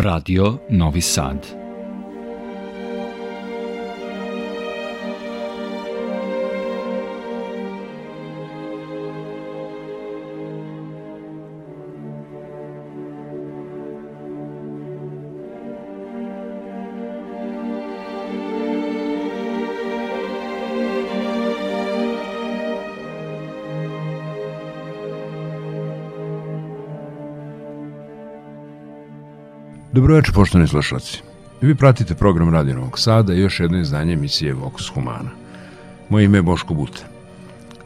Radio Novi Sad. Dobroveče, poštovani slušalci. Vi pratite program Radio Novog Sada i još jedno izdanje emisije Vox Humana. Moje ime je Boško Buta.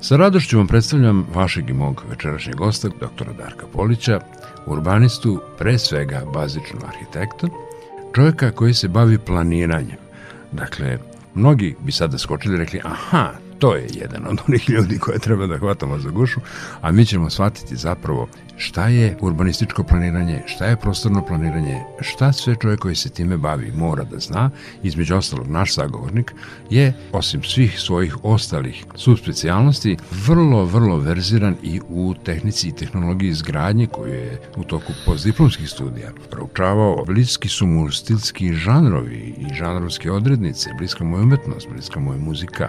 Sa radošću vam predstavljam vašeg i mog večerašnjeg gosta, doktora Darka Polića, urbanistu, pre svega bazično arhitekta, čovjeka koji se bavi planiranjem. Dakle, mnogi bi sada skočili i rekli, aha, to je jedan od onih ljudi koje treba da hvatamo za gušu, a mi ćemo shvatiti zapravo šta je urbanističko planiranje, šta je prostorno planiranje, šta sve čovjek koji se time bavi mora da zna, između ostalog naš sagovornik je, osim svih svojih ostalih subspecijalnosti, vrlo, vrlo verziran i u tehnici i tehnologiji izgradnje koju je u toku postdiplomskih studija proučavao. Bliski su mu stilski žanrovi i žanrovske odrednice, bliska mu je umetnost, bliska mu je muzika,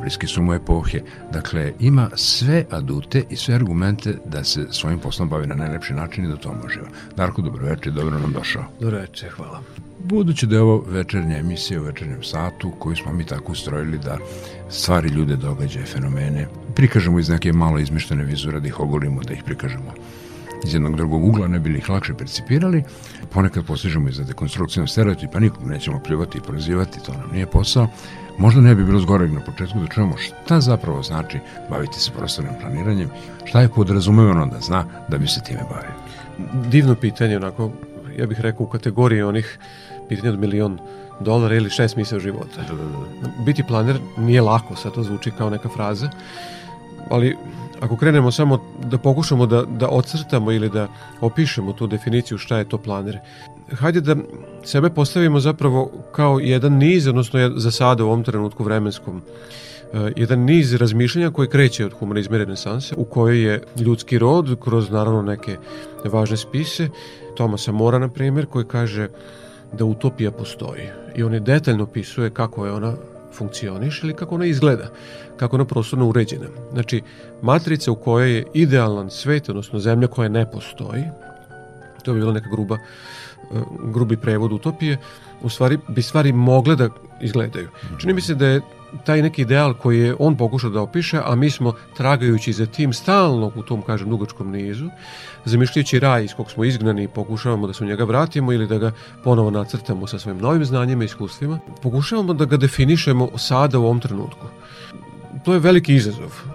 bliski su mu epohe. Dakle, ima sve adute i sve argumente da se svojim poslom bavi na najlepši način i da to može. Darko, dobroveče i dobro nam došao. Dobroveče, hvala. Budući da je ovo večernja emisija u večernjem satu koju smo mi tako ustrojili da stvari, ljude, događaje, fenomene prikažemo iz neke malo izmeštene vizure, da ih ogolimo, da ih prikažemo iz jednog drugog ugla, ne bili ih lakše percipirali. Ponekad postižemo i za dekonstrukcijom stereotipa, nikog nećemo pljuvati i prozivati, to nam nije posao. Možda ne bi bilo zgoreg na početku da čujemo šta zapravo znači baviti se prostornim planiranjem, šta je podrazumevano da zna da bi se time bavio. Divno pitanje, onako, ja bih rekao u kategoriji onih pitanja od milion dolara ili šest smisla života. Da, da, da. Biti planer nije lako, sad to zvuči kao neka fraza, ali ako krenemo samo da pokušamo da, da ocrtamo ili da opišemo tu definiciju šta je to planer, hajde da sebe postavimo zapravo kao jedan niz, odnosno za sada u ovom trenutku vremenskom, e, jedan niz razmišljanja koji kreće od humanizma i renesanse, u kojoj je ljudski rod, kroz naravno neke važne spise, Tomasa Mora, na primjer, koji kaže da utopija postoji. I on je detaljno opisuje kako je ona funkcioniš ili kako ona izgleda, kako ona prostorno uređena. Znači, matrica u kojoj je idealan svet, odnosno zemlja koja ne postoji, to bi bila neka gruba, e, grubi prevod utopije, u stvari bi stvari mogle da izgledaju. Čini mi se da je taj neki ideal koji je on pokušao da opiše, a mi smo tragajući za tim stalno u tom, kažem, dugačkom nizu, zamišljajući raj iz kog smo izgnani, pokušavamo da se u njega vratimo ili da ga ponovo nacrtamo sa svojim novim znanjima i iskustvima, pokušavamo da ga definišemo sada u ovom trenutku. To je veliki izazov.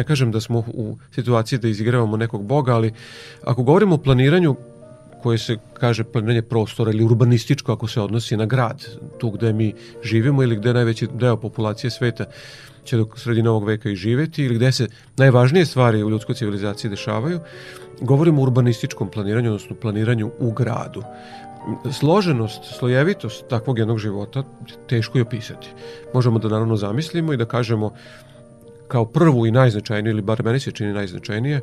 Ne kažem da smo u situaciji da izigravamo nekog boga, ali ako govorimo o planiranju koje se kaže planiranje prostora ili urbanističko ako se odnosi na grad, tu gde mi živimo ili gde najveći deo populacije sveta će do sredine ovog veka i živeti ili gde se najvažnije stvari u ljudskoj civilizaciji dešavaju, govorimo o urbanističkom planiranju, odnosno planiranju u gradu. Složenost, slojevitost takvog jednog života teško je opisati. Možemo da naravno zamislimo i da kažemo kao prvu i najznačajniju, ili bar meni se čini najznačajnije,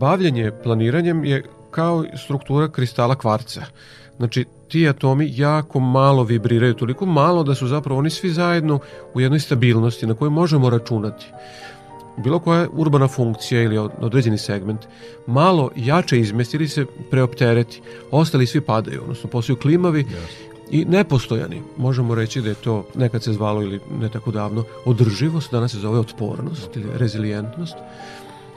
bavljanje planiranjem je kao struktura kristala kvarca. Znači, ti atomi jako malo vibriraju, toliko malo da su zapravo oni svi zajedno u jednoj stabilnosti na kojoj možemo računati. Bilo koja urbana funkcija ili određeni segment malo jače izmesti ili se preoptereti, ostali svi padaju, odnosno postaju klimavi yes i nepostojani. Možemo reći da je to nekad se zvalo ili ne tako davno održivost, danas se zove otpornost ili rezilijentnost.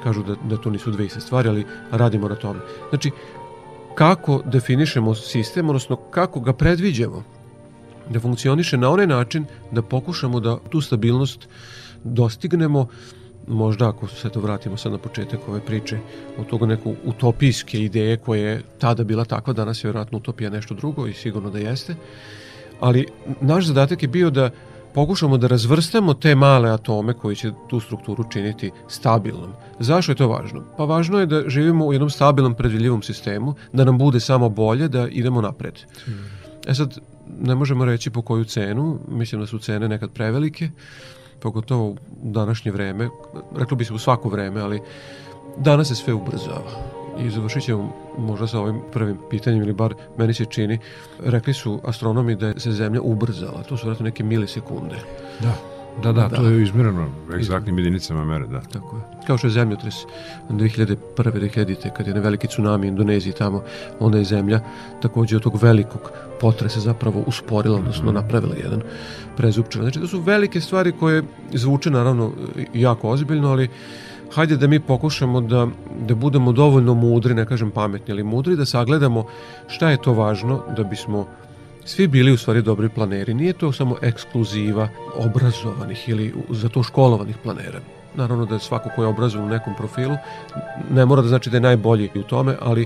Kažu da, da to nisu dve iste stvari, ali radimo na tome. Znači, kako definišemo sistem, odnosno kako ga predviđemo da funkcioniše na onaj način da pokušamo da tu stabilnost dostignemo možda ako se to vratimo sad na početak ove priče od toga neko utopijske ideje koje je tada bila takva, danas je vjerojatno utopija nešto drugo i sigurno da jeste, ali naš zadatak je bio da pokušamo da razvrstamo te male atome koji će tu strukturu činiti stabilnom. Zašto je to važno? Pa važno je da živimo u jednom stabilnom predvidljivom sistemu, da nam bude samo bolje, da idemo napred. E sad, ne možemo reći po koju cenu, mislim da su cene nekad prevelike, pogotovo u današnje vreme, reklo bi se u svako vreme, ali danas se sve ubrzava. I završit ćemo možda sa ovim prvim pitanjem, ili bar meni se čini, rekli su astronomi da se Zemlja ubrzala, to su vratno neke milisekunde. Da. Da, da, da, to je izmjereno egzaktnim jedinicama mere, da. Tako je. Kao što je zemljotres 2001. 2000. kad je na veliki tsunami u Indoneziji tamo, onda je zemlja takođe od tog velikog potresa zapravo usporila, odnosno napravila jedan prezupčan. Znači, to su velike stvari koje zvuče naravno jako ozbiljno, ali hajde da mi pokušamo da, da budemo dovoljno mudri, ne kažem pametni, ali mudri, da sagledamo šta je to važno da bismo svi bili u stvari dobri planeri. Nije to samo ekskluziva obrazovanih ili za to školovanih planera. Naravno da je svako ko je obrazovan u nekom profilu ne mora da znači da je najbolji u tome, ali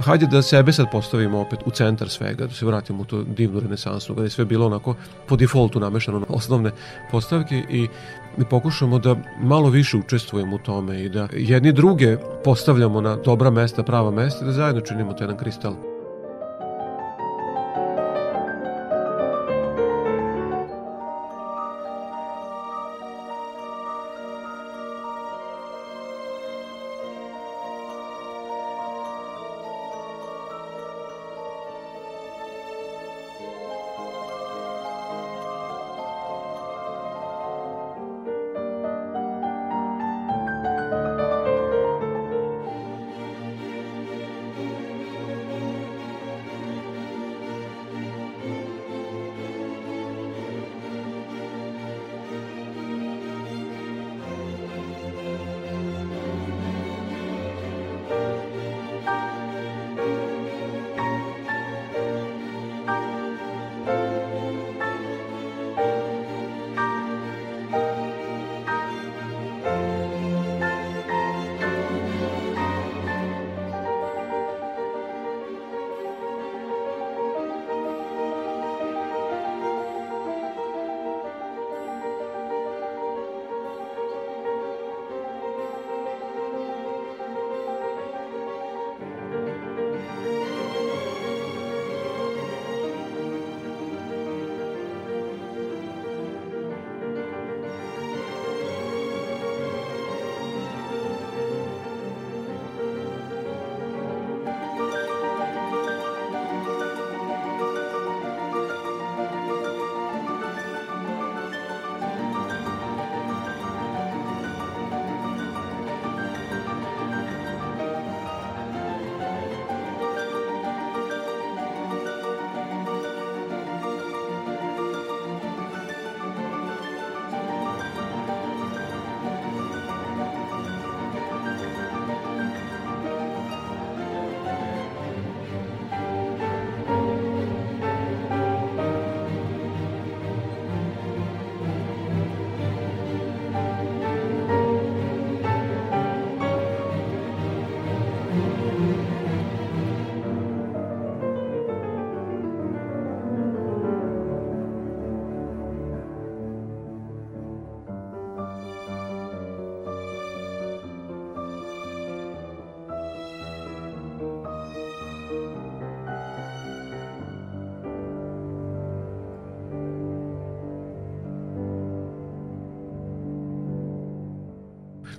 hajde da sebe sad postavimo opet u centar svega, da se vratimo u to divnu renesansu, kada je sve bilo onako po defaultu namešano na osnovne postavke i da pokušamo da malo više učestvujemo u tome i da jedni druge postavljamo na dobra mesta, prava mesta, da zajedno činimo to jedan kristal.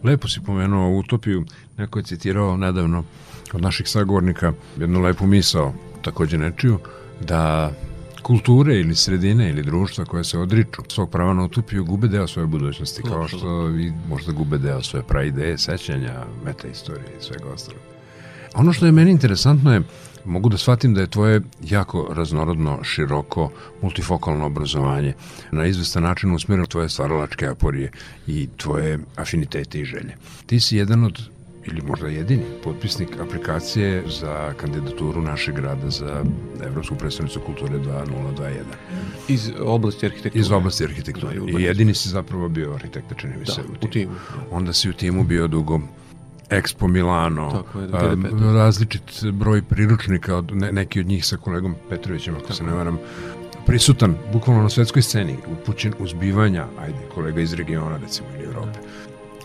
Lepo si pomenuo utopiju, neko je citirao nedavno od naših sagovornika jednu lepu misao, takođe nečiju, da kulture ili sredine ili društva koje se odriču svog prava na utopiju gube deo svoje budućnosti, kao što i možda gube deo svoje praideje, sećanja, meta istorije i svega ostalog. Ono što je meni interesantno je mogu da shvatim da je tvoje jako raznorodno, široko, multifokalno obrazovanje na izvestan način usmjereno tvoje stvaralačke aporije i tvoje afinitete i želje. Ti si jedan od ili možda jedini potpisnik aplikacije za kandidaturu našeg grada za Evropsku predstavnicu kulture 2021. Iz oblasti arhitekture. Iz oblasti arhitekture. Da, I jedini si zapravo bio arhitekta, čini mi da, se. U timu. Onda si u timu bio dugo Expo Milano, Tako je, a, različit broj priručnika, od, ne, neki od njih sa kolegom Petrovićem, ako Tako. se ne varam, prisutan bukvalno na svetskoj sceni, upućen uzbivanja, ajde, kolega iz regiona, recimo, ili Evrope.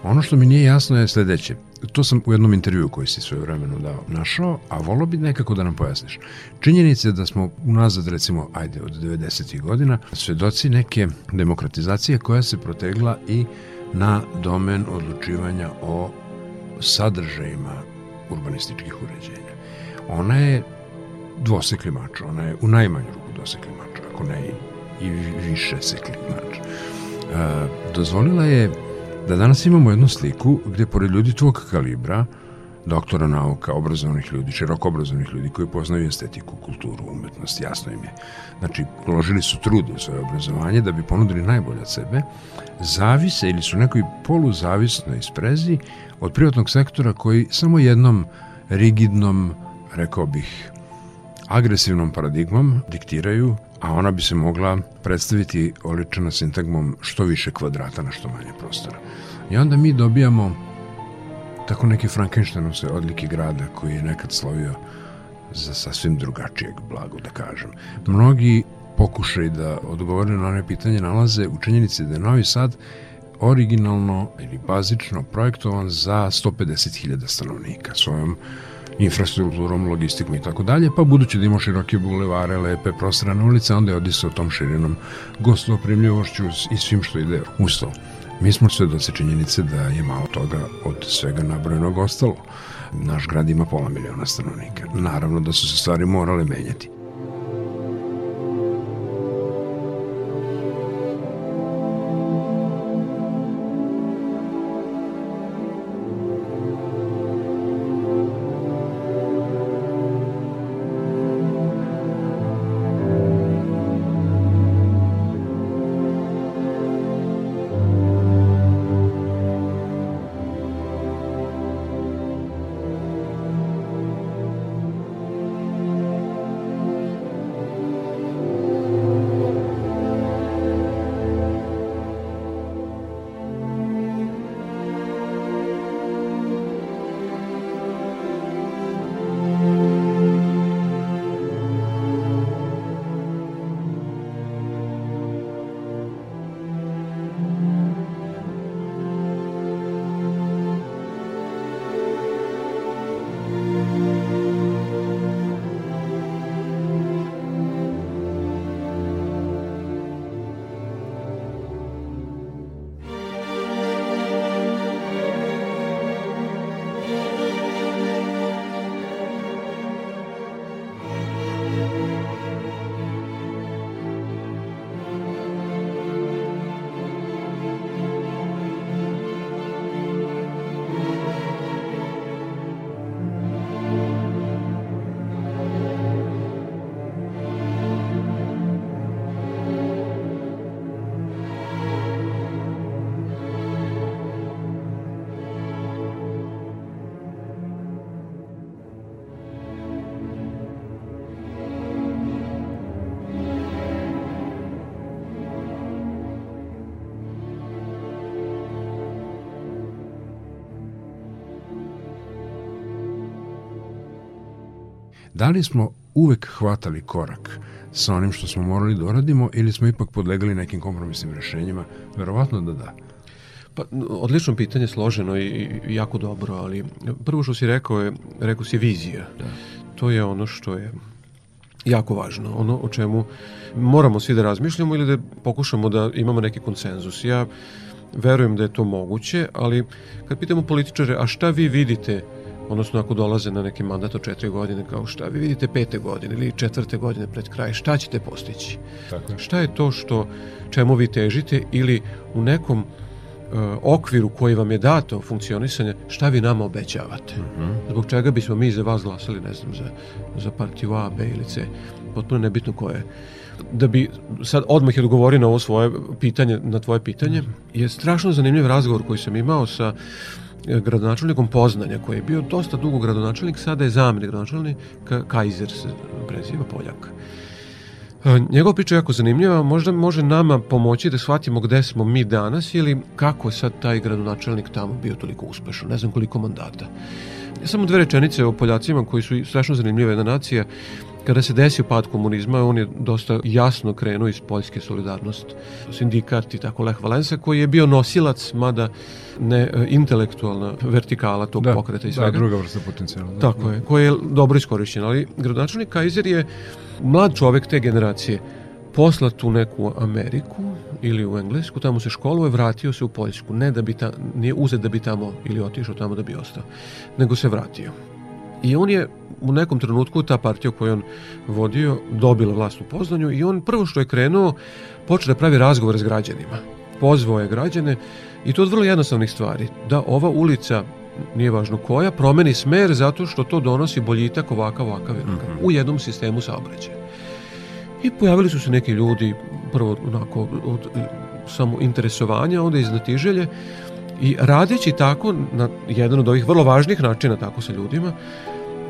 Ono što mi nije jasno je sledeće. To sam u jednom intervju koji si svoje vremeno dao našao, a volio bi nekako da nam pojasniš. Činjenica je da smo unazad, recimo, ajde, od 90. godina, svedoci neke demokratizacije koja se protegla i na domen odlučivanja o sadržajima urbanističkih uređenja. Ona je dvosekli mač, ona je u najmanju ruku dvosekli mač, ako ne i, i više sekli mač. E, dozvolila je da danas imamo jednu sliku gde pored ljudi tvog kalibra, doktora nauka, obrazovanih ljudi, široko obrazovanih ljudi koji poznaju estetiku, kulturu, umetnost, jasno im je. Znači, uložili su trud u svoje obrazovanje da bi ponudili najbolje od sebe, zavise ili su nekoj poluzavisnoj sprezi od privatnog sektora koji samo jednom rigidnom, rekao bih, agresivnom paradigmom diktiraju, a ona bi se mogla predstaviti oličena sintagmom što više kvadrata na što manje prostora. I onda mi dobijamo tako neki se odliki grada koji je nekad slovio za sasvim drugačijeg blago, da kažem. Mnogi pokušaj da odgovore na one pitanje nalaze u činjenici da je Novi Sad originalno ili bazično projektovan za 150.000 stanovnika svojom infrastrukturom, logistikom i tako dalje, pa budući da ima široke bulevare, lepe prostrane ulice, onda je odisao tom širinom gostoprimljivošću i svim što ide uz to. Mi smo svedoci činjenice da je malo toga od svega nabrojenog ostalo. Naš grad ima pola miliona stanovnika. Naravno da su se stvari morale menjati. Da li smo uvek hvatali korak sa onim što smo morali da uradimo ili smo ipak podlegali nekim kompromisnim rešenjima? Verovatno da da. Pa, odlično pitanje, složeno i, i jako dobro, ali prvo što si rekao je, rekao si vizija. Da. To je ono što je jako važno, ono o čemu moramo svi da razmišljamo ili da pokušamo da imamo neki konsenzus. Ja verujem da je to moguće, ali kad pitamo političare, a šta vi vidite odnosno ako dolaze na neki mandat od četiri godine, kao šta vi vidite pete godine ili četvrte godine pred kraj, šta ćete postići? Tako je. Šta je to što, čemu vi težite ili u nekom e, okviru koji vam je dato funkcionisanje, šta vi nama obećavate? Zbog čega bismo mi za vas glasali, ne znam, za, za partiju A, B ili C, potpuno nebitno koje je da bi sad odmah odgovorio na ovo svoje pitanje, na tvoje pitanje, je strašno zanimljiv razgovor koji sam imao sa gradonačelnikom Poznanja, koji je bio dosta dugo gradonačelnik, sada je zamenik gradonačelnik, Kajzer se preziva Poljak. E, Njegova priča je jako zanimljiva, možda može nama pomoći da shvatimo gde smo mi danas ili kako sad taj gradonačelnik tamo bio toliko uspešan, ne znam koliko mandata. Samo dve rečenice o Poljacima koji su strašno zanimljiva jedna nacija. Kada se desio pad komunizma, on je dosta jasno krenuo iz poljske solidarnost. Sindikat i tako Lech Valensa, koji je bio nosilac, mada ne e, intelektualna vertikala tog Da, pokreta i da, svega. druga vrsta potencijala. Da. Tako je, koji je dobro iskorišćen, ali gradonačelnik Kaiser je mlad čovek te generacije poslat u neku Ameriku ili u Englesku, tamo se školuje, vratio se u Poljsku, ne da bi ta, nije uzet da bi tamo ili otišao tamo da bi ostao, nego se vratio. I on je u nekom trenutku ta partija koju on vodio dobila vlast u Poznanju i on prvo što je krenuo počeo da pravi razgovore s građanima. Pozvao je građane i to od vrlo jednostavnih stvari. Da ova ulica nije važno koja, promeni smer zato što to donosi boljitak ovakav, ovakav, ovakav u jednom sistemu saobraćaja. I pojavili su se neki ljudi, prvo onako od e, samo interesovanja, onda iz znatiželje, i radeći tako, na jedan od ovih vrlo važnih načina tako sa ljudima,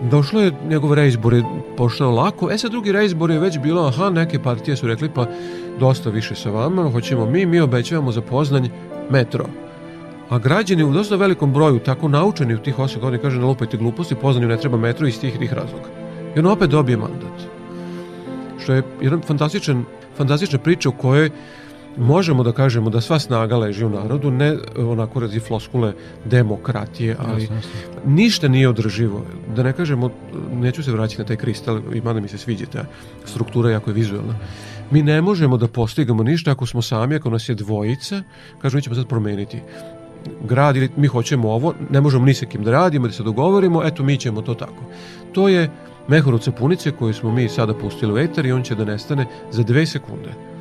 došlo je, njegov reizbor je pošao lako, e sad drugi reizbor je već bilo, aha, neke partije su rekli, pa dosta više sa vama, hoćemo mi, mi obećavamo za Poznanj metro. A građani u dosta velikom broju, tako naučeni u tih 8 godina, kaže, ne lupajte gluposti, Poznanju ne treba metro iz tih tih razloga. I on opet dobije mandat što je jedan fantastičan, fantastična priča u kojoj možemo da kažemo da sva snaga leži u narodu, ne onako razi floskule demokratije, ali Jasno, jasno. ništa nije održivo. Da ne kažemo, neću se vraćati na taj kristal, ima da mi se sviđa ta struktura jako je vizualna. Mi ne možemo da postigamo ništa ako smo sami, ako nas je dvojica, kažemo mi ćemo sad promeniti grad ili mi hoćemo ovo, ne možemo ni sa kim da radimo, da se dogovorimo, eto mi ćemo to tako. To je mehur od sapunice koju smo mi sada pustili u etar i on će da nestane za dve sekunde.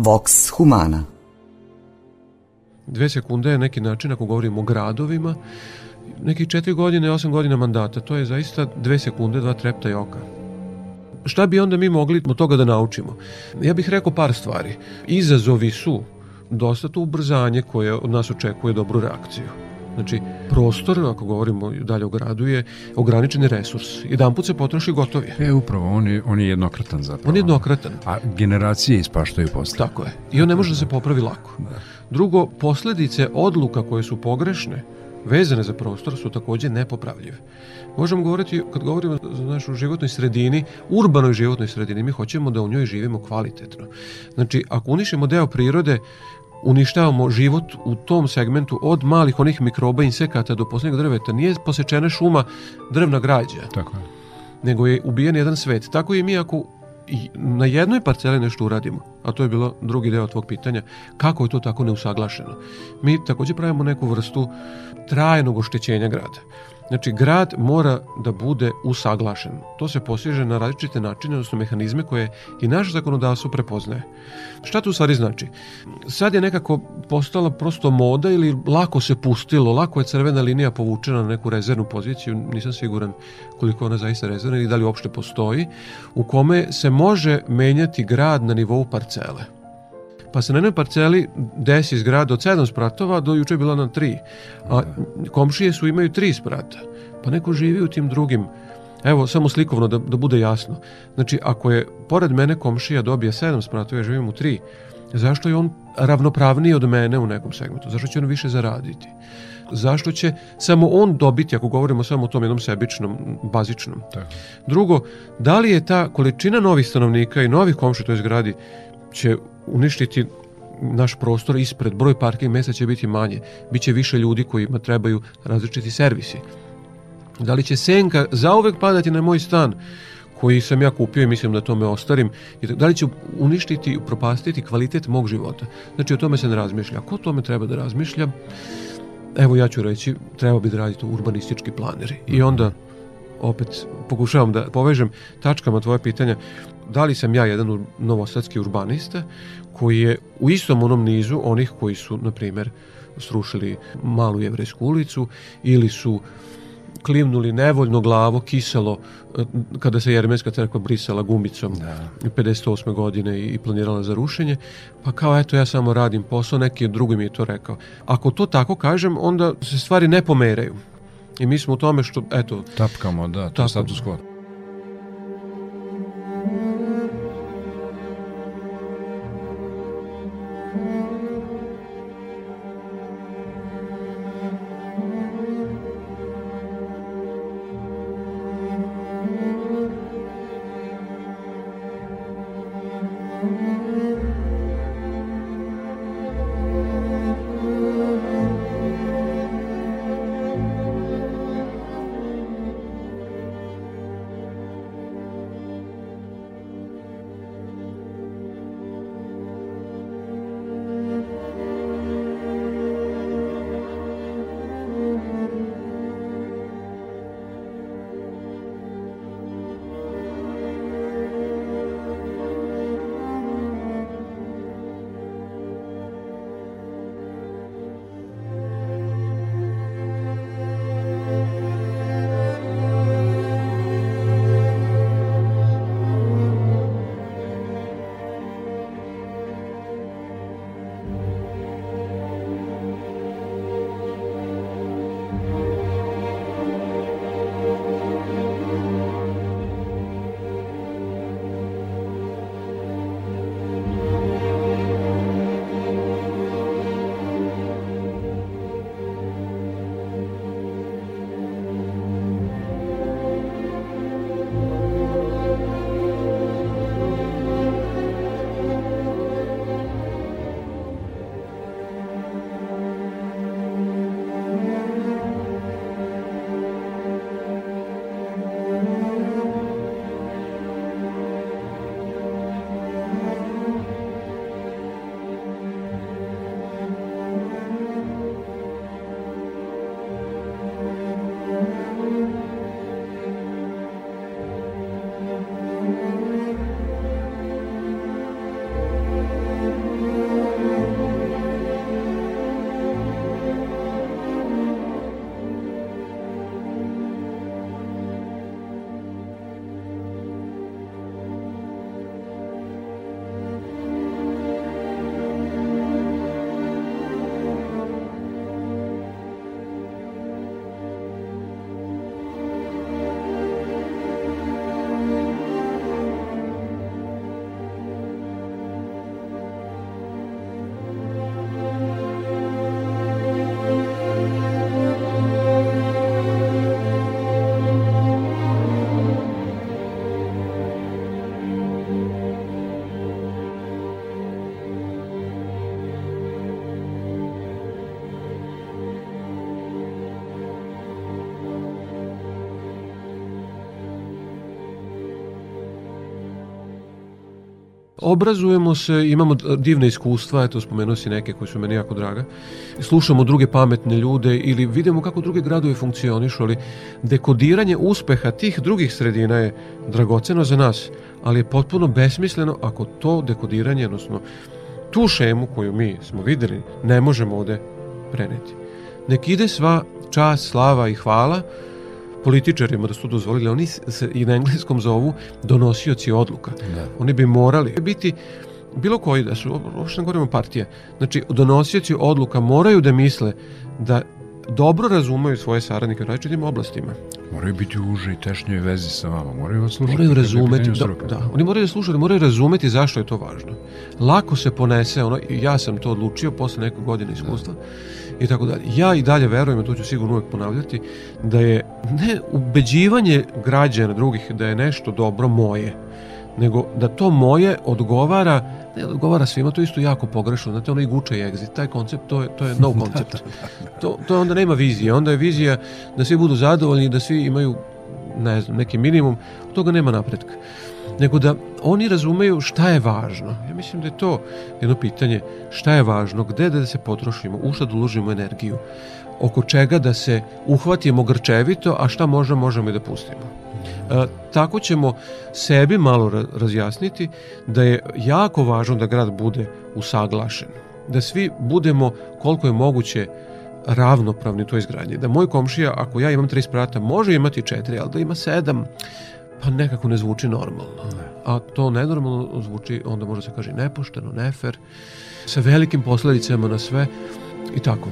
Vox Humana Dve sekunde je neki način, ako govorimo o gradovima, nekih četiri godine, osam godina mandata, to je zaista dve sekunde, dva trepta i oka. Šta bi onda mi mogli od toga da naučimo? Ja bih rekao par stvari. Izazovi su dosta to ubrzanje koje od nas očekuje dobru reakciju. Znači, prostor, ako govorimo dalje o gradu, je ograničeni resurs. Jedan put se potroši gotov je. E, upravo, on je, on je jednokratan zapravo. On je jednokratan. A generacije ispaštaju posle. Tako je. I on ne može da se popravi lako. Da. Drugo, posledice odluka koje su pogrešne, vezane za prostor, su takođe nepopravljive. Možemo govoriti, kad govorimo za našu životnoj sredini, urbanoj životnoj sredini, mi hoćemo da u njoj živimo kvalitetno. Znači, ako unišemo deo prirode, uništavamo život u tom segmentu od malih onih mikroba insekata do poslednjeg drveta. Nije posečena šuma drvna građa. Tako je. Nego je ubijen jedan svet. Tako i mi ako na jednoj parceli nešto uradimo, a to je bilo drugi deo tvog pitanja, kako je to tako neusaglašeno? Mi takođe pravimo neku vrstu trajnog oštećenja grada. Znači, grad mora da bude usaglašen. To se postiže na različite načine, odnosno mehanizme koje i naše zakonodavstvo prepoznaje. Šta to u stvari znači? Sad je nekako postala prosto moda ili lako se pustilo, lako je crvena linija povučena na neku rezervnu poziciju, nisam siguran koliko ona zaista rezervna ili da li uopšte postoji, u kome se može menjati grad na nivou parcele. Pa se na jednoj parceli desi zgrada od 7 spratova, do juče je bila na 3. A komšije su imaju 3 sprata. Pa neko živi u tim drugim. Evo, samo slikovno da, da bude jasno. Znači, ako je pored mene komšija dobija 7 spratova, ja živim u 3, zašto je on ravnopravniji od mene u nekom segmentu? Zašto će on više zaraditi? Zašto će samo on dobiti, ako govorimo samo o tom jednom sebičnom, bazičnom? Tako. Drugo, da li je ta količina novih stanovnika i novih komšija u toj zgradi će uništiti naš prostor ispred, broj parking mesta će biti manje, biće više ljudi kojima trebaju različiti servisi. Da li će senka zauvek padati na moj stan koji sam ja kupio i mislim da to me ostarim, i da li će uništiti, propastiti kvalitet mog života. Znači o tome se ne razmišlja. Ko tome treba da razmišlja? Evo ja ću reći, treba bi da raditi urbanistički planeri. I onda opet pokušavam da povežem tačkama tvoje pitanja da li sam ja jedan novosadski urbanista koji je u istom onom nizu onih koji su, na primer, srušili malu jevrejsku ulicu ili su klimnuli nevoljno glavo, kiselo, eh, kada se Jermenska crkva brisala gumicom da. 58. godine i planirala za rušenje, pa kao eto ja samo radim posao, neki drugi mi je to rekao. Ako to tako kažem, onda se stvari ne pomeraju. I mi smo u tome što, eto... Tapkamo, da, to je status quo. Obrazujemo se, imamo divne iskustva, eto spomenuo si neke koji su meni jako draga. Slušamo druge pametne ljude ili vidimo kako druge gradovi funkcionišu, ali dekodiranje uspeha tih drugih sredina je dragoceno za nas, ali je potpuno besmisleno ako to dekodiranje, odnosno tu šemu koju mi smo videli, ne možemo ovde preneti. Nek ide sva čast, slava i hvala političarima da su dozvolili, oni se i na engleskom zovu donosioci odluka. Da. Oni bi morali biti bilo koji da su, uopšte ne govorimo partije, znači donosioci odluka moraju da misle da dobro razumeju svoje saradnike u različitim oblastima. Moraju biti u užoj i tešnjoj vezi sa vama, moraju vas slušati. Moraju razumeti, da, da, oni moraju da slušati, moraju razumeti zašto je to važno. Lako se ponese, ono, ja sam to odlučio posle nekog godine iskustva, da i tako dalje. Ja i dalje verujem, a to ću sigurno uvek ponavljati, da je ne ubeđivanje građana drugih da je nešto dobro moje, nego da to moje odgovara ne odgovara svima, to je isto jako pogrešno. Znate, ono i guče i exit, taj koncept, to je, to je no koncept. To, to je onda nema vizije, onda je vizija da svi budu zadovoljni, da svi imaju, ne znam, neki minimum, od toga nema napretka nego da oni razumeju šta je važno. Ja mislim da je to jedno pitanje, šta je važno, gde da se potrošimo, u šta da uložimo energiju, oko čega da se uhvatimo grčevito, a šta možemo, možemo i da pustimo. E, tako ćemo sebi malo razjasniti da je jako važno da grad bude usaglašen, da svi budemo koliko je moguće ravnopravni u toj izgradnji. Da moj komšija, ako ja imam tri sprata, može imati četiri, ali da ima sedam, pa nekako ne zvuči normalno. A to nenormalno zvuči, onda može se kaže nepošteno, nefer, sa velikim posledicama na sve i tako.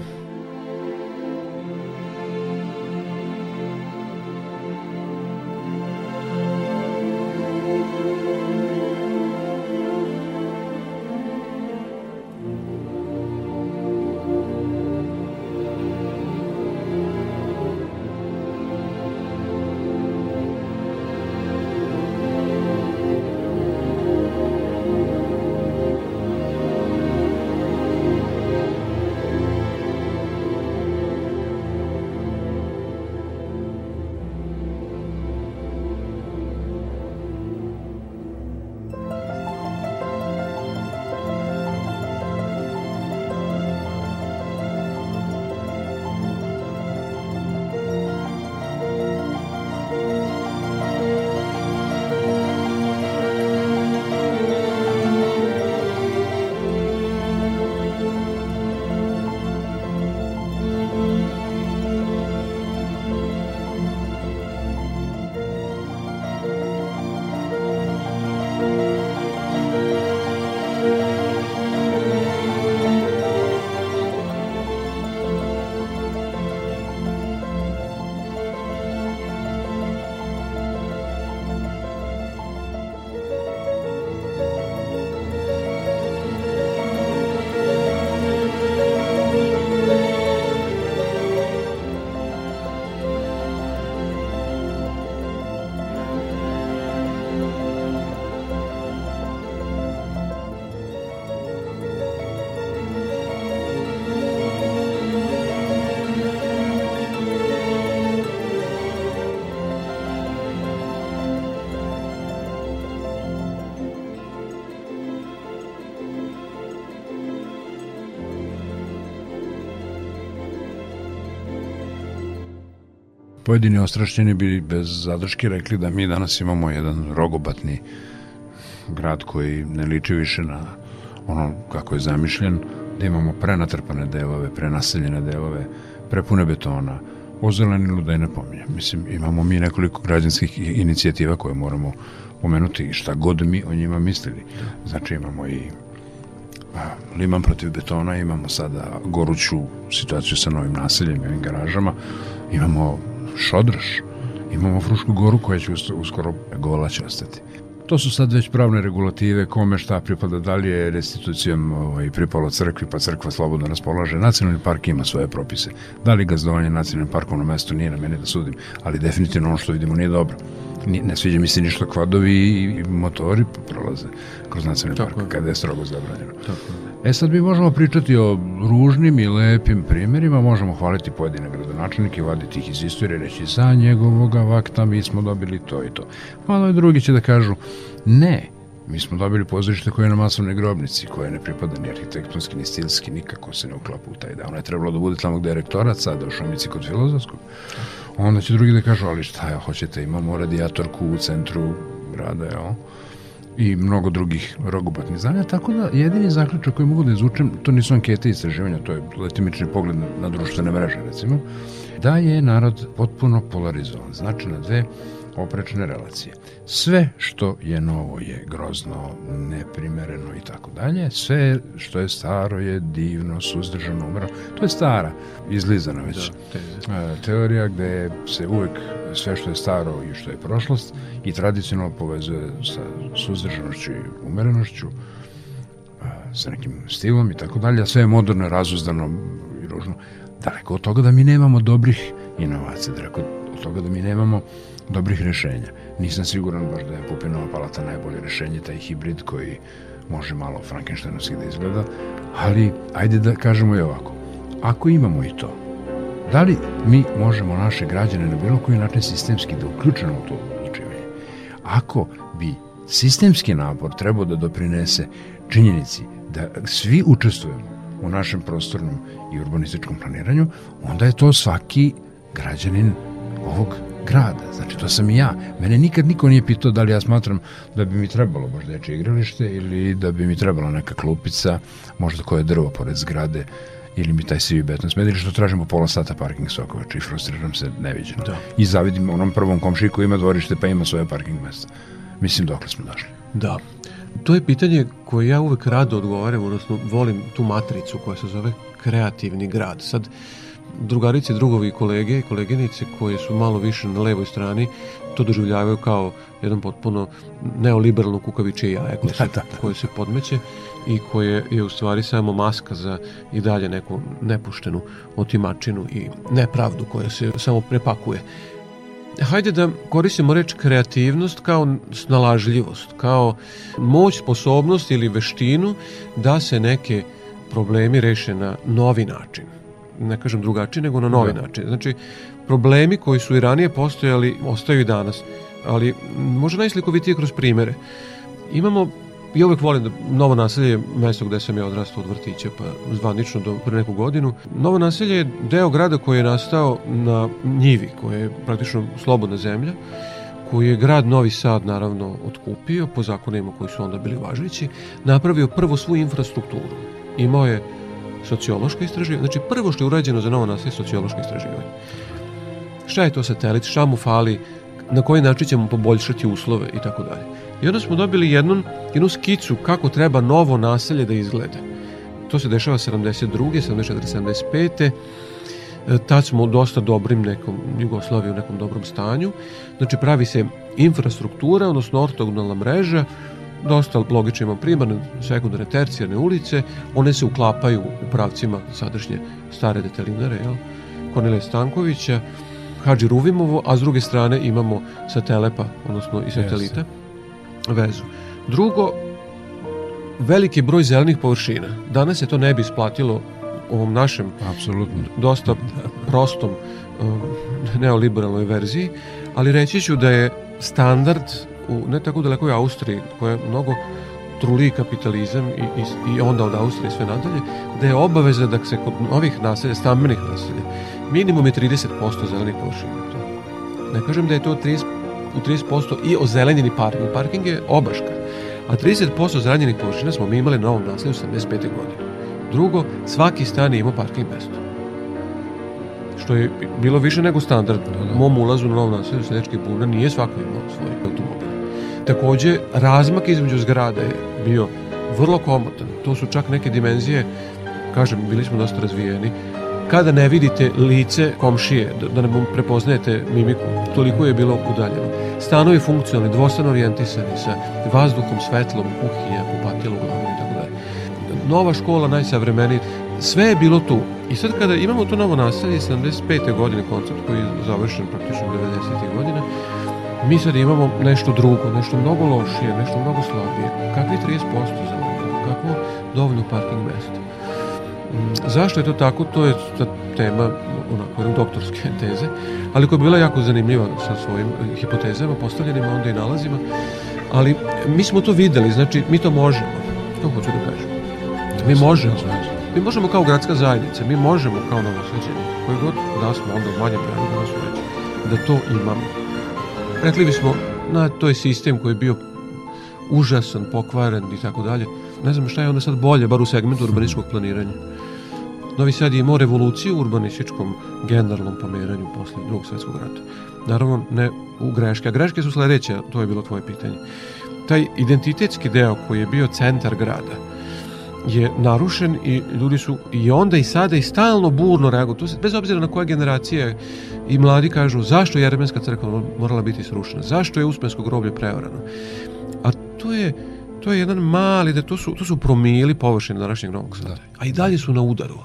Pojedini ostrašćeni bi bez zadrške rekli da mi danas imamo jedan rogobatni grad koji ne liči više na ono kako je zamišljen, da imamo prenatrpane delove, prenaseljene delove, prepune betona, ozelenilo da je ne pominjem. Mislim, imamo mi nekoliko građanskih inicijativa koje moramo pomenuti šta god mi o njima mislili. Znači imamo i liman protiv betona, imamo sada goruću situaciju sa novim naseljem i ovim garažama, imamo Šodraš. Imamo Frušku goru koja će uskoro gola će ostati. To su sad već pravne regulative, kome šta pripada, da li je restitucijom ovaj, pripalo crkvi, pa crkva slobodno raspolaže. Nacionalni park ima svoje propise. Da li gazdovanje nacionalnim parkom na mestu nije na mene da sudim, ali definitivno ono što vidimo nije dobro. Ne sviđa mi se ništa kvadovi i motori prolaze kroz nacionalni park, kada je strogo zabranjeno. Tako E sad mi možemo pričati o ružnim i lepim primjerima, možemo hvaliti pojedine gradonačelnike, vaditi ih iz istorije, reći za njegovog vakta mi smo dobili to i to. Malo i drugi će da kažu, ne, Mi smo dobili pozorište koje je na masovnoj grobnici, koje ne pripada ni arhitektonski, ni stilski, nikako se ne uklapa u taj da. Ono je trebalo da bude tamo gde je rektorat sada u Šumici kod filozofskog. Onda će drugi da kažu, ali šta ja hoćete, imamo radijatorku u centru grada, jel? i mnogo drugih rogobatnih znanja, tako da jedini zaključak koji mogu da izvučem, to nisu ankete istraživanja, to je letimični pogled na, na društvene mreže, recimo, da je narod potpuno polarizovan, znači na dve oprečne relacije. Sve što je novo je grozno, neprimereno i tako dalje. Sve što je staro je divno, suzdržano, umrano. To je stara, izlizana već da, teorija gde se uvek sve što je staro i što je prošlost i tradicionalno povezuje sa suzdržanošću i umerenošću, sa nekim stilom i tako dalje, a sve je moderno, razuzdano i ružno. Daleko od toga da mi nemamo dobrih inovacija, daleko od toga da mi nemamo dobrih rešenja. Nisam siguran baš da je Pupinova palata najbolje rešenje, taj hibrid koji može malo Frankensteinovski da izgleda, ali ajde da kažemo i ovako. Ako imamo i to, da li mi možemo naše građane na bilo koji način sistemski da uključimo u to odlučivanje? Ako bi sistemski napor trebao da doprinese činjenici da svi učestvujemo u našem prostornom i urbanističkom planiranju, onda je to svaki građanin ovog grada. Znači, to sam i ja. Mene nikad niko nije pitao da li ja smatram da bi mi trebalo baš dečje igralište ili da bi mi trebala neka klupica, možda koje drvo pored zgrade ili mi taj sivi beton smedi što tražimo pola sata parking sokovača i frustriram se neviđeno. Da. I zavidim onom prvom komšiji koji ima dvorište pa ima svoje parking mesta. Mislim, dokle smo došli. Da. To je pitanje koje ja uvek rado odgovaram, odnosno volim tu matricu koja se zove kreativni grad. Sad, uh, drugarice, drugovi kolege i koleginice koje su malo više na levoj strani to doživljavaju kao jedan potpuno neoliberalno kukaviče jaje koje se, da, da, da. koje se podmeće i koje je u stvari samo maska za i dalje neku nepuštenu otimačinu i nepravdu koja se samo prepakuje. Hajde da koristimo reč kreativnost kao snalažljivost, kao moć, sposobnost ili veštinu da se neke problemi reše na novi način ne kažem drugačiji, nego na novi da. način. Znači, problemi koji su i ranije postojali, ostaju i danas. Ali može najslikovitije kroz primere. Imamo Ja uvek volim da Novo naselje je mesto gde sam ja odrastao od vrtića, pa zvanično do pre neku godinu. Novo naselje je deo grada koji je nastao na njivi, koja je praktično slobodna zemlja, koji je grad Novi Sad naravno otkupio po zakonima koji su onda bili važeći, napravio prvo svu infrastrukturu. Imao je sociološko istraživanje. Znači, prvo što je urađeno za novo naselje je sociološko istraživanje. Šta je to satelit, šta mu fali, na koji način ćemo poboljšati uslove i tako dalje. I onda smo dobili jednu, jednu skicu kako treba novo naselje da izgleda. To se dešava 72. 74. 75. Tad smo dosta dobrim nekom Jugoslaviji u nekom dobrom stanju. Znači pravi se infrastruktura, odnosno ortogonalna mreža dosta logično ima primarne, sekundarne, tercijarne ulice, one se uklapaju u pravcima sadašnje stare detelinare, jel? Kornelija Stankovića, Hadži Ruvimovo, a s druge strane imamo satelepa, odnosno i satelita, yes. vezu. Drugo, veliki broj zelenih površina. Danas se to ne bi isplatilo ovom našem Apsolutno. dosta prostom uh, neoliberalnoj verziji, ali reći ću da je standard u ne tako dalekoj Austriji, koja je mnogo truli kapitalizam i, i, i onda od Austrije sve nadalje, da je obaveza da se kod novih naselja, stambenih naselja, minimum je 30% zelenih površina. Ne kažem da je to 30, u 30% i ozelenjeni parking. Parking je obaška. A 30% zelenjenih površina smo mi imali na novom naselju 85. godine. Drugo, svaki stan je imao parking mesto. Što je bilo više nego standard. U mom ulazu na novom naselju Sedečki Buna nije svako imao svoj automobil. Takođe, razmak između zgrada je bio vrlo komotan. To su čak neke dimenzije, kažem, bili smo dosta razvijeni, kada ne vidite lice komšije, da, da ne prepoznajete mimiku, toliko je bilo udaljeno. Stanovi funkcionalni, dvostano orijentisani sa vazduhom, svetlom, kuhinja, kupatilo uglavnom i tako dalje. Nova škola, najsavremeniji, sve je bilo tu. I sad kada imamo to novo naselje, 75. godine koncept koji je završen praktično 90. godine, mi sad imamo nešto drugo, nešto mnogo lošije, nešto mnogo slabije. Kakvi 30% za kakvo dovoljno parking mesta. Zašto je to tako? To je ta tema onako doktorske teze, ali koja je bila jako zanimljiva sa svojim hipotezama, postavljenim onda i nalazima, ali mi smo to videli, znači mi to možemo. To hoću da kažem. Mi možemo. Mi možemo kao gradska zajednica, mi možemo kao novosađeni, koji god da smo onda manje broju da nas da to imamo. Rekli bismo, na, to je sistem koji je bio užasan, pokvaren i tako dalje. Ne znam šta je onda sad bolje, bar u segmentu urbanističkog planiranja. Novi Sad je imao revoluciju u urbanističkom generalnom pomeranju posle drugog svetskog rata. Naravno, ne u greške. A greške su sledeće, to je bilo tvoje pitanje. Taj identitetski deo koji je bio centar grada je narušen i ljudi su i onda i sada i stalno burno reaguju. Bez obzira na koje generacije i mladi kažu zašto je Jeremenska crkva morala biti srušena, zašto je Uspensko groblje preorano. A to je to je jedan mali, da to su, to su promili površine današnjeg Novog Sada. A i dalje su na udaru.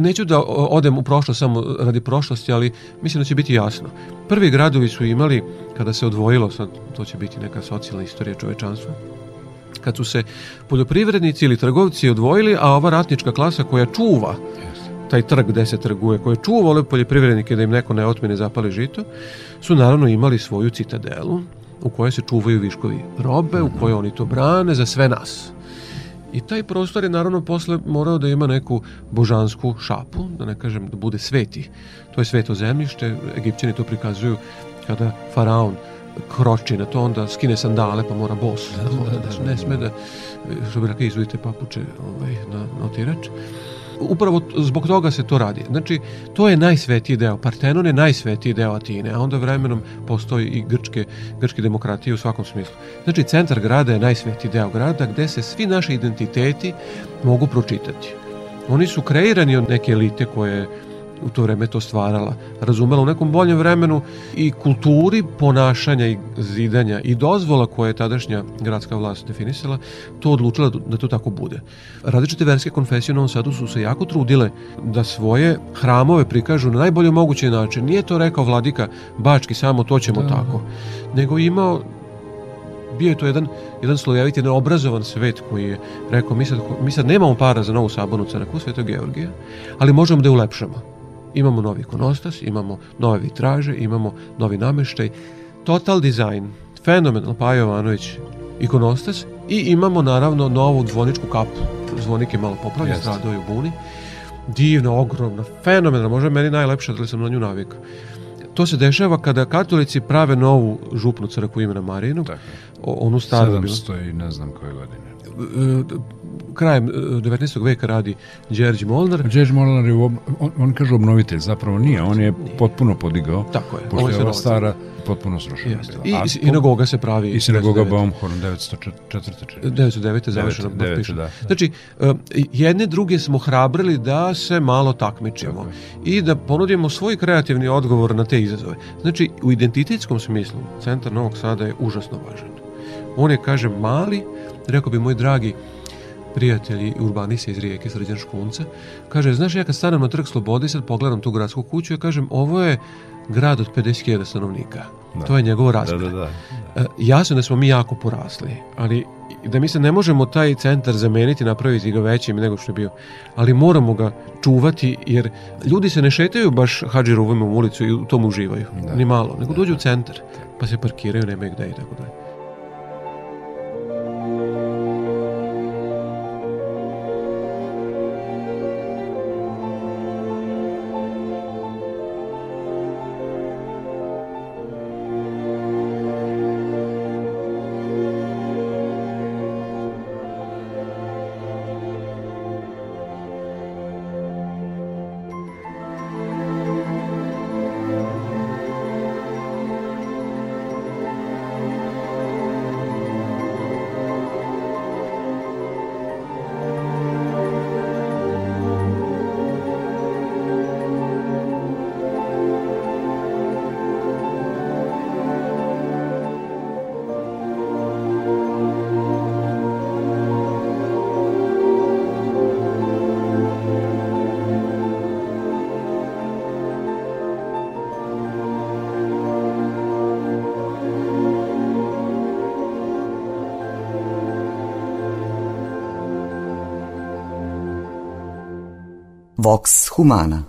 Neću da odem u prošlost samo radi prošlosti, ali mislim da će biti jasno. Prvi gradovi su imali, kada se odvojilo, sad to će biti neka socijalna istorija čovečanstva, kad su se poljoprivrednici ili trgovci odvojili, a ova ratnička klasa koja čuva taj trg gde se trguje, koja čuva ove poljoprivrednike da im neko ne otmene zapali žito, su naravno imali svoju citadelu u kojoj se čuvaju viškovi robe, u kojoj oni to brane za sve nas. I taj prostor je naravno posle morao da ima neku božansku šapu, da ne kažem da bude sveti. To je sveto zemljište, Egipćani to prikazuju kada faraon kroči na to, onda skine sandale pa mora bos. Da, da, da, da ne sme da, što bi rekao, izvodite papuče ovaj, na, na otirač upravo zbog toga se to radi. Znači, to je najsvetiji deo. Partenon je najsvetiji deo Atine, a onda vremenom postoji i grčke, grčke demokratije u svakom smislu. Znači, centar grada je najsvetiji deo grada gde se svi naši identiteti mogu pročitati. Oni su kreirani od neke elite koje u to vreme to stvarala, razumela u nekom boljem vremenu i kulturi ponašanja i zidanja i dozvola koje je tadašnja gradska vlast definisala, to odlučila da to tako bude. Različite verske konfesije u Novom Sadu su se jako trudile da svoje hramove prikažu na najbolji mogući način. Nije to rekao vladika Bački, samo to ćemo da. tako, nego imao bio je to jedan, jedan slojevit, jedan obrazovan svet koji je rekao mi sad, mi sad nemamo para za novu sabonu crkvu Svetog Georgija, ali možemo da je ulepšamo. Imamo novi ikonostas, imamo nove vitraže, imamo novi nameštaj. Total design, fenomenal Pajo Jovanović ikonostas i imamo naravno novu zvoničku kapu. Zvonik je malo popravljen, stradao je u buni. Divna, ogromna, fenomenalna, možda meni najlepša da li sam na nju navikao. To se dešava kada katolici prave novu župnu crkvu imena Marijinu, Tako. onu staru. 700 i ne znam koje godine krajem 19. E, veka radi Đerđi Molnar. Đerđi Molnar je, on, on kaže obnovitelj, zapravo nije, on je potpuno podigao. Tako je. Pošto je ova stara potpuno srušena. I, I sinagoga se pravi. I sinagoga Baumhorn 904. 909. završeno. 9, da. Znači, e, jedne druge smo hrabrili da se malo takmičimo i da ponudimo svoj kreativni odgovor na te izazove. Znači, u identitetskom smislu, centar Novog Sada je užasno važan. On je, kažem, mali, rekao bi moj dragi prijatelji urbanista iz Rijeke, Srđan Škunca, kaže, znaš, ja kad stanem na trg Slobode i sad pogledam tu gradsku kuću, ja kažem, ovo je grad od 50.000 stanovnika. Da. To je njegov razmer. Da, da, da. E, jasno da smo mi jako porasli, ali da mi se ne možemo taj centar zameniti, napraviti ga većim nego što je bio, ali moramo ga čuvati, jer ljudi se ne šetaju baš Hadži u ulicu i u tom uživaju, da. ni malo, nego da, dođu u centar, pa se parkiraju, nemaju gde i tako dalje. Humana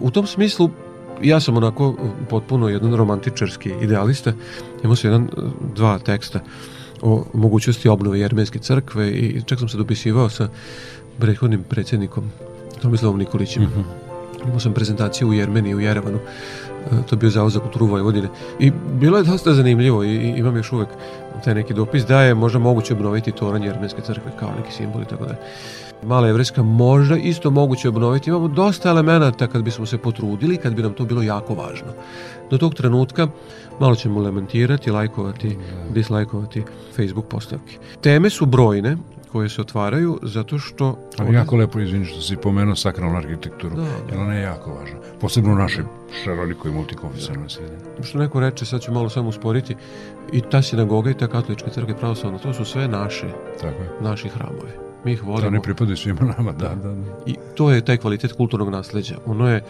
u tom smislu ja sam onako potpuno jedan romantičarski idealista. Imao sam jedan, dva teksta o mogućnosti obnove Jermenske crkve i čak sam se dopisivao sa prethodnim predsjednikom Tomislavom Nikolićem. Mm -hmm. Imao sam prezentaciju u Jermeniji, u Jerevanu. E, to je bio zavod za kulturu Vojvodine. I bilo je dosta zanimljivo i imam još uvek taj neki dopis da je možda moguće obnoviti toranj Jermenske crkve kao neki simbol i tako da mala evreska možda isto moguće obnoviti. Imamo dosta elemenata kad bismo se potrudili, kad bi nam to bilo jako važno. Do tog trenutka malo ćemo lamentirati, lajkovati, dislajkovati Facebook postavke. Teme su brojne, koje se otvaraju zato što... Ali jako lepo, izvini što si pomenuo sakralnu arhitekturu, da, da. jer ona je jako važna. Posebno u našoj šarolikoj multikonfesionalnoj da. sredini. Što neko reče, sad ću malo samo usporiti, i ta sinagoga i ta katolička crkva pravoslavna, to su sve naše, Tako je. naši hramovi. Mi ih volimo. Da ne pripadaju svima nama, da, da, da. I to je taj kvalitet kulturnog nasleđa. Ono je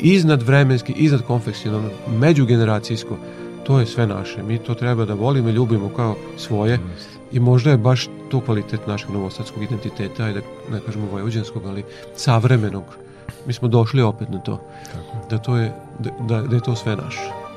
iznad vremenski, iznad konfeksionalno, međugeneracijsko, to je sve naše. Mi to treba da volimo i ljubimo kao svoje i možda je baš to kvalitet našeg novosadskog identiteta, ajde da ne kažemo vojvođanskog, ali savremenog. Mi smo došli opet na to. Tako. Da, to je, da, da, da je to sve naše.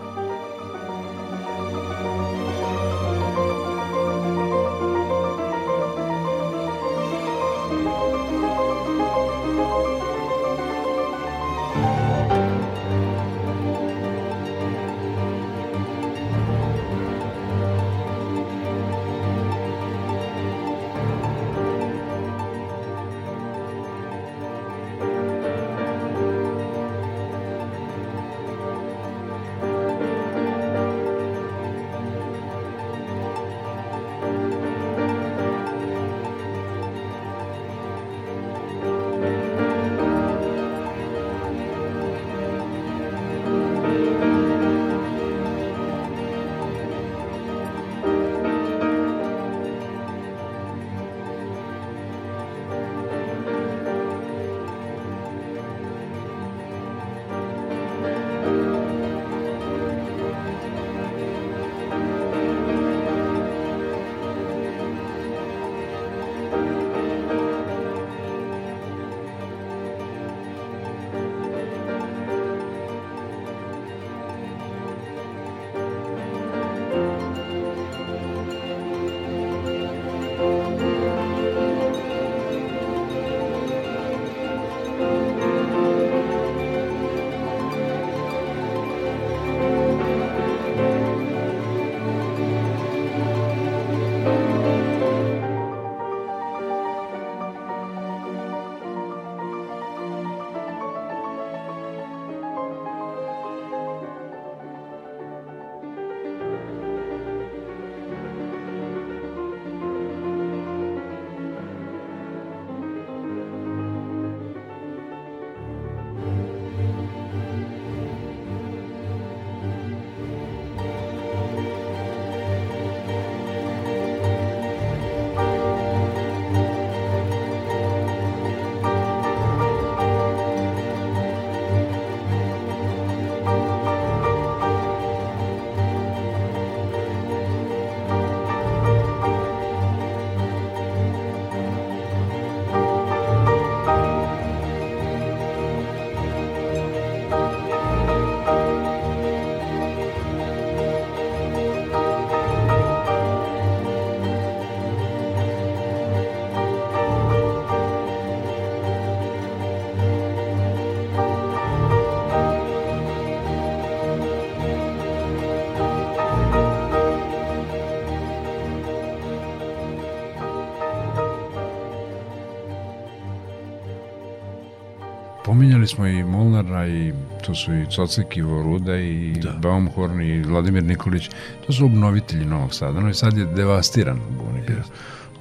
Smo i Molnara i to su i Cocek i Voruda i da. Baumhorn i Vladimir Nikolić. To su obnovitelji Novog Sada. No i sad je devastiran Buni bio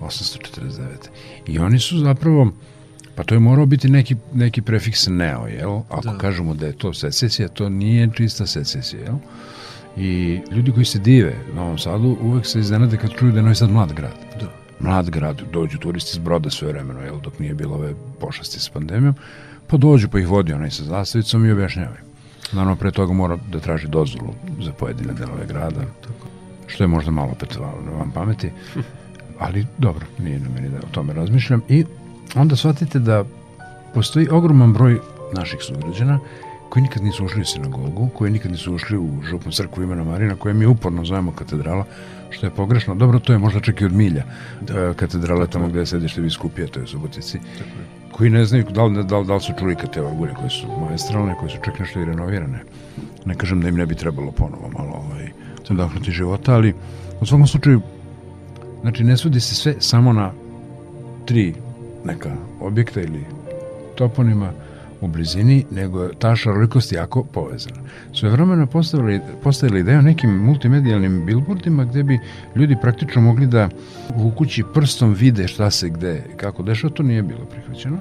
849. I oni su zapravo Pa to je morao biti neki, neki prefiks neo, jel? Ako da. kažemo da je to secesija, to nije čista secesija, jel? I ljudi koji se dive Novom Sadu uvek se iznenade kad čuju da je Novi Sad mlad grad. Da. Mlad grad, dođu turisti iz broda sve vremeno, jel? Dok nije bilo ove pošasti s pandemijom. Pa dođu pa ih vodi onaj sa zastavicom i objašnjavaju. Naravno, pre toga mora da traži dozvolu za pojedine delove grada, tako. što je možda malo opet vam pameti, ali dobro, nije na meni da o tome razmišljam. I onda shvatite da postoji ogroman broj naših sugrađana koji nikad nisu ušli u sinagogu, koji nikad nisu ušli u župnu crkvu imena Marina, koje mi uporno zovemo katedrala, što je pogrešno. Dobro, to je možda čak i od milja da. katedrala tamo gde sedište biskupije, to je u Subotici, koji ne znaju da li, da li, da li su čuli te orgulje koje su maestralne, koje su čak nešto i renovirane. Ne kažem da im ne bi trebalo ponovo malo ovaj, odahnuti života, ali u svakom slučaju znači ne svodi se sve samo na tri neka objekta ili toponima u blizini, nego je ta šarolikost jako povezana. Sve vremena postavili, ideju nekim multimedijalnim billboardima gde bi ljudi praktično mogli da vukući prstom vide šta se gde, kako dešava, to nije bilo prihvaćeno.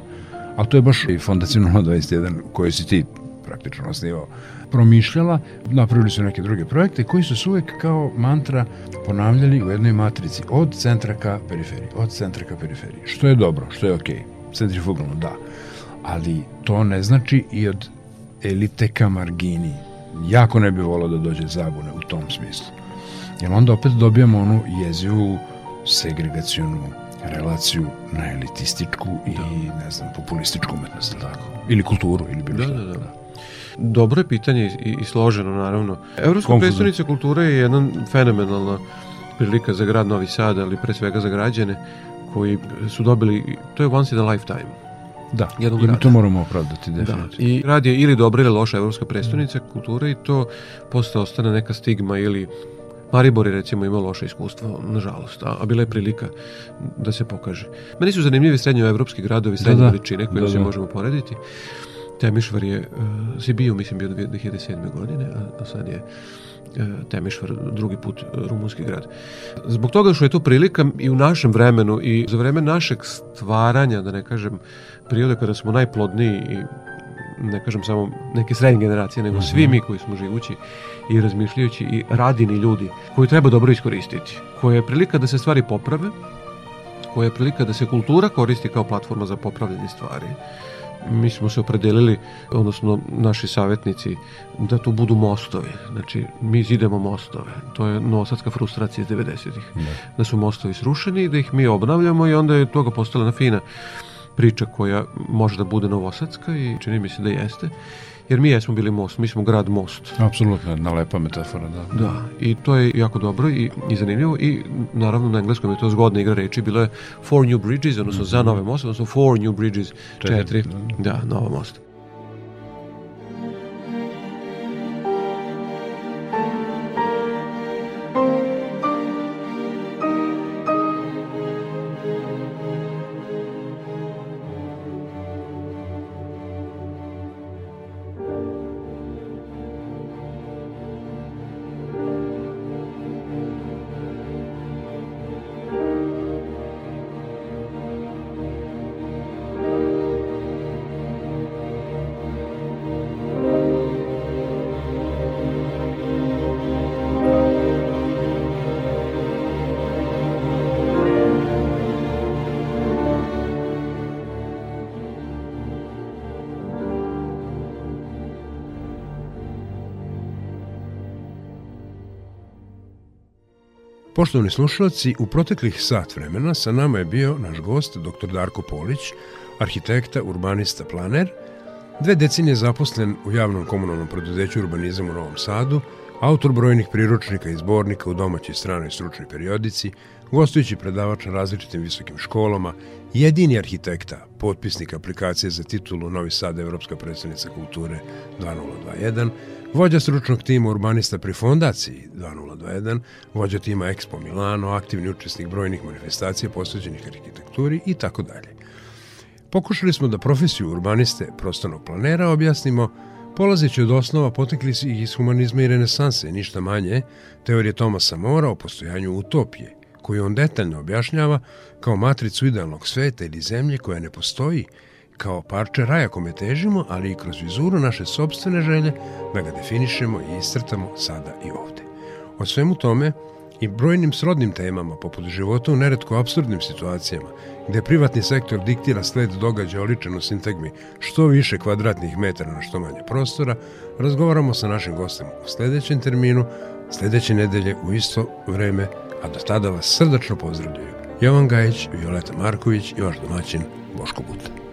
Ali to je baš i Fondacija 021 koji si ti praktično osnivao promišljala, napravili su neke druge projekte koji su se uvek kao mantra ponavljali u jednoj matrici od centra ka periferiji, od centra ka periferiji, što je dobro, što je okej, okay. centrifugalno da, ali to ne znači i od elite ka margini. Jako ne bi volao da dođe zabune u tom smislu. Jer onda opet dobijamo onu jezivu segregacijonu relaciju na elitističku da. i, ne znam, populističku umetnost, tako? Ili kulturu, ili bilo da, što. Da, da, da. Dobro je pitanje i, i složeno, naravno. Evropska predstavnica kulture je jedna fenomenalna prilika za grad Novi Sad, ali pre svega za građane koji su dobili, to je once in a lifetime. Da, jednog i mi to moramo opravdati da, definitivno. Da. I rad je ili dobra ili loša evropska predstavnica kulture i to posle ostane neka stigma ili Maribor je recimo imao loše iskustvo, nažalost, a, a bila je prilika da se pokaže. Meni su zanimljivi srednjoevropski gradovi, srednje da, da. veličine koje da, se da. možemo porediti. Temišvar je, uh, si bio, mislim, bio 2007. godine, a, a sad je uh, Temišvar drugi put uh, rumunski grad. Zbog toga što je to prilika i u našem vremenu i za vreme našeg stvaranja, da ne kažem, prirode kada smo najplodniji i ne kažem samo neke srednje generacije, nego svi mhm. mi koji smo živući i razmišljajući i radini ljudi koji treba dobro iskoristiti, koja je prilika da se stvari poprave, koja je prilika da se kultura koristi kao platforma za popravljanje stvari, mi smo se opredelili, odnosno naši savjetnici, da tu budu mostovi. Znači, mi zidemo mostove. To je novosadska frustracija iz 90-ih. Da. da su mostovi srušeni i da ih mi obnavljamo i onda je toga postala na fina priča koja može da bude novosadska i čini mi se da jeste jer mi jesmo bili most, mi smo grad most. Apsolutno, jedna lepa metafora, da. Da, i to je jako dobro i, i zanimljivo i naravno na engleskom je to zgodna igra reči, bilo je four new bridges, odnosno mm -hmm. za nove moste, odnosno four new bridges, četiri, četiri da, da nova mosta. Poštovni slušalci, u proteklih sat vremena sa nama je bio naš gost, dr. Darko Polić, arhitekta, urbanista, planer, dve decenije zaposlen u javnom komunalnom preduzeću Urbanizam u Novom Sadu, autor brojnih priručnika i zbornika u domaćoj stranoj stručnoj periodici, gostujući predavač na različitim visokim školama, jedini arhitekta, potpisnik aplikacije za titulu Novi Sad Evropska predstavnica kulture 2021, vođa stručnog tima urbanista pri fondaciji 2021, vođa tima Expo Milano, aktivni učesnik brojnih manifestacija posveđenih arhitekturi i tako dalje. Pokušali smo da profesiju urbaniste prostornog planera objasnimo Polazeći od osnova potekli si iz humanizma i renesanse, ništa manje, teorije Tomasa Mora o postojanju utopije, koju on detaljno objašnjava kao matricu idealnog sveta ili zemlje koja ne postoji, kao parče raja kome težimo, ali i kroz vizuru naše sobstvene želje da ga definišemo i istrtamo sada i ovde. O svemu tome i brojnim srodnim temama, poput života u neretko absurdnim situacijama, gde privatni sektor diktira sled događaja oličen u sintagmi što više kvadratnih metara na što manje prostora, razgovaramo sa našim gostem u sledećem terminu, sledeće nedelje u isto vreme, a do tada vas srdačno pozdravljaju Jovan Gajić, Violeta Marković i vaš domaćin Boško Buta.